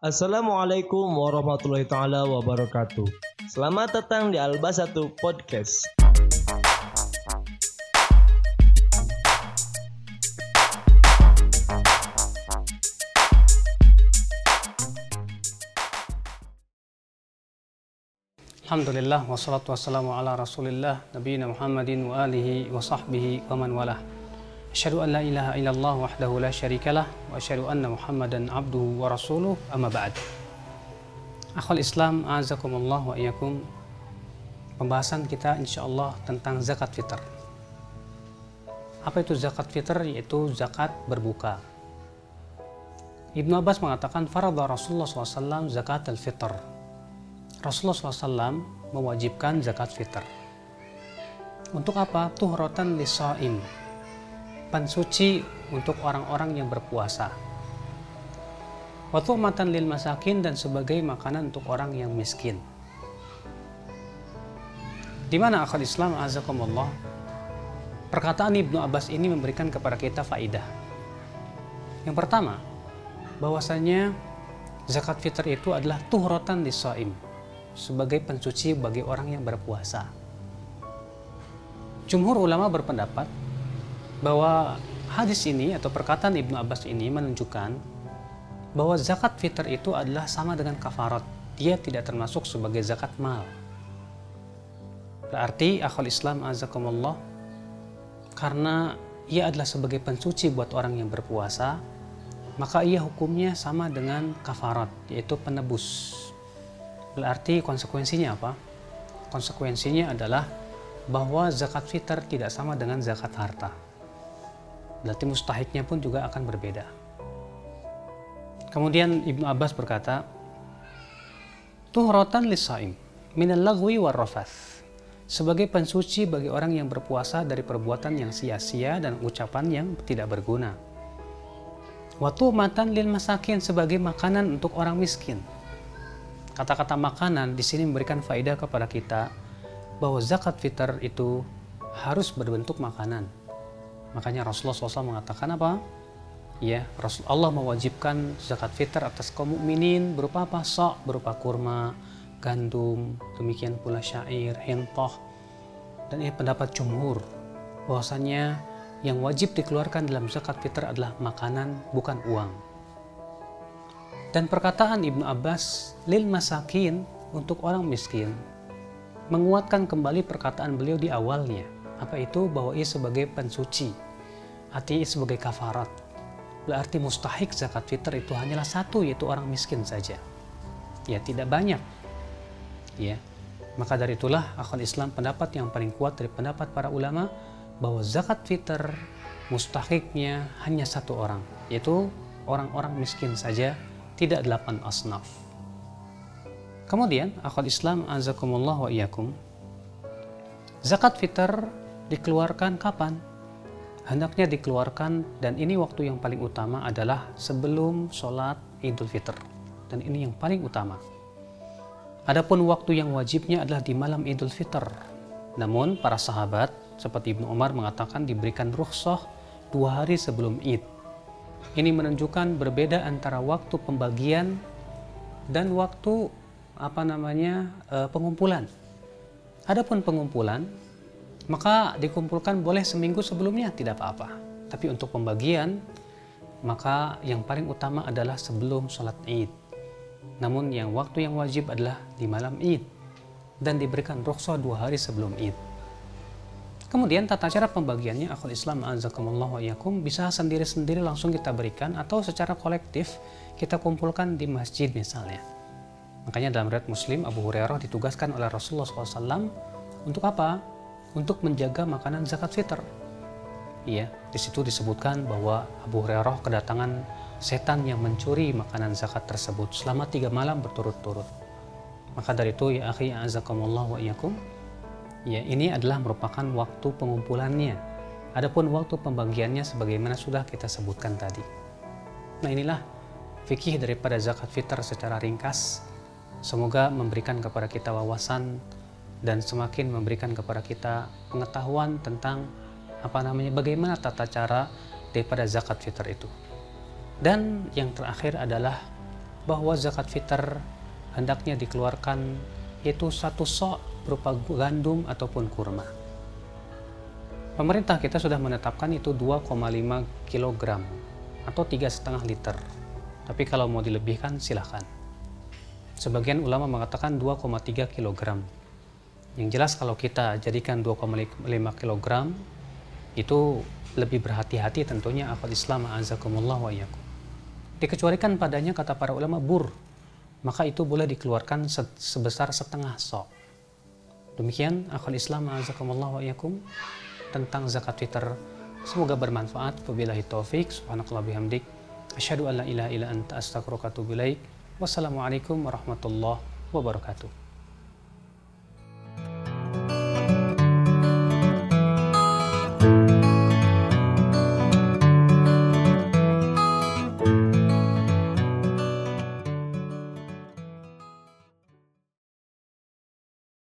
Assalamualaikum warahmatullahi taala wabarakatuh. Selamat datang di Alba Satu Podcast. Alhamdulillah wassalatu wassalamu ala rasulillah nabiyina Muhammadin wa alihi wa sahbihi wa man walah Asyhadu an la ilaha illallah wahdahu la syarikalah wa asyhadu anna Muhammadan abduhu wa rasuluh amma ba'd Akhul Islam azakumullah wa iyyakum Pembahasan kita insyaallah tentang zakat fitr Apa itu zakat fitr? Yaitu zakat berbuka Ibnu Abbas mengatakan faradha Rasulullah SAW zakat al-fitr Rasulullah SAW mewajibkan zakat fitr. Untuk apa? Tuhratan lisaim. Pensuci untuk orang-orang yang berpuasa. Waktu matan lil masakin dan sebagai makanan untuk orang yang miskin. Di mana akal Islam azakumullah? Perkataan Ibnu Abbas ini memberikan kepada kita faidah. Yang pertama, bahwasanya zakat fitr itu adalah tuhratan lisaim sebagai pensuci bagi orang yang berpuasa. Jumhur ulama berpendapat bahwa hadis ini atau perkataan Ibnu Abbas ini menunjukkan bahwa zakat fitr itu adalah sama dengan kafarat. Dia tidak termasuk sebagai zakat mal. Berarti akal Islam azakumullah karena ia adalah sebagai pensuci buat orang yang berpuasa, maka ia hukumnya sama dengan kafarat, yaitu penebus. Berarti konsekuensinya apa? Konsekuensinya adalah bahwa zakat fitr tidak sama dengan zakat harta. Berarti mustahiknya pun juga akan berbeda. Kemudian Ibnu Abbas berkata, Tuhratan lisaim minal lagwi warrafath sebagai pensuci bagi orang yang berpuasa dari perbuatan yang sia-sia dan ucapan yang tidak berguna. Waktu matan lil masakin sebagai makanan untuk orang miskin kata-kata makanan di sini memberikan faedah kepada kita bahwa zakat fitr itu harus berbentuk makanan. Makanya Rasulullah SAW mengatakan apa? Ya, Rasulullah mewajibkan zakat fitr atas kaum mukminin berupa apa? Sok, berupa kurma, gandum, demikian pula syair, hentoh. Dan ini pendapat jumhur bahwasanya yang wajib dikeluarkan dalam zakat fitr adalah makanan bukan uang. Dan perkataan Ibnu Abbas, lil masakin untuk orang miskin, menguatkan kembali perkataan beliau di awalnya. Apa itu? Bahwa ia sebagai pensuci, artinya ia sebagai kafarat. Berarti mustahik zakat fitr itu hanyalah satu, yaitu orang miskin saja. Ya, tidak banyak. Ya, maka dari itulah akal Islam pendapat yang paling kuat dari pendapat para ulama bahwa zakat fitr mustahiknya hanya satu orang, yaitu orang-orang miskin saja tidak delapan asnaf. Kemudian, akal Islam azakumullah wa iyakum. Zakat fitr dikeluarkan kapan? Hendaknya dikeluarkan dan ini waktu yang paling utama adalah sebelum sholat idul fitr. Dan ini yang paling utama. Adapun waktu yang wajibnya adalah di malam idul fitr. Namun para sahabat seperti Ibnu Umar mengatakan diberikan rukhsah dua hari sebelum id ini menunjukkan berbeda antara waktu pembagian dan waktu apa namanya e, pengumpulan. Adapun pengumpulan, maka dikumpulkan boleh seminggu sebelumnya tidak apa-apa. Tapi untuk pembagian, maka yang paling utama adalah sebelum sholat id. Namun yang waktu yang wajib adalah di malam id dan diberikan rukhsah dua hari sebelum id. Kemudian tata cara pembagiannya akal Islam azakumullah wa bisa sendiri-sendiri langsung kita berikan atau secara kolektif kita kumpulkan di masjid misalnya. Makanya dalam riwayat Muslim Abu Hurairah ditugaskan oleh Rasulullah SAW untuk apa? Untuk menjaga makanan zakat fitr. Iya, di situ disebutkan bahwa Abu Hurairah kedatangan setan yang mencuri makanan zakat tersebut selama tiga malam berturut-turut. Maka dari itu ya akhi azakumullah wa yakum Ya, ini adalah merupakan waktu pengumpulannya. Adapun waktu pembagiannya sebagaimana sudah kita sebutkan tadi. Nah, inilah fikih daripada zakat fitr secara ringkas. Semoga memberikan kepada kita wawasan dan semakin memberikan kepada kita pengetahuan tentang apa namanya bagaimana tata cara daripada zakat fitr itu. Dan yang terakhir adalah bahwa zakat fitr hendaknya dikeluarkan yaitu satu sok berupa gandum ataupun kurma. Pemerintah kita sudah menetapkan itu 2,5 kg atau 3,5 liter. Tapi kalau mau dilebihkan silahkan. Sebagian ulama mengatakan 2,3 kg. Yang jelas kalau kita jadikan 2,5 kg itu lebih berhati-hati tentunya akal Islam azakumullah wa iyakum. Dikecualikan padanya kata para ulama bur, maka itu boleh dikeluarkan sebesar setengah sok. Demikian akal Islam azakumullah wa iyakum tentang zakat fitr. Semoga bermanfaat. Wabillahi taufik. Subhanakallah bihamdik. Asyhadu an la ilaha illa anta astaghfiruka wa atubu. Wassalamualaikum warahmatullahi wabarakatuh.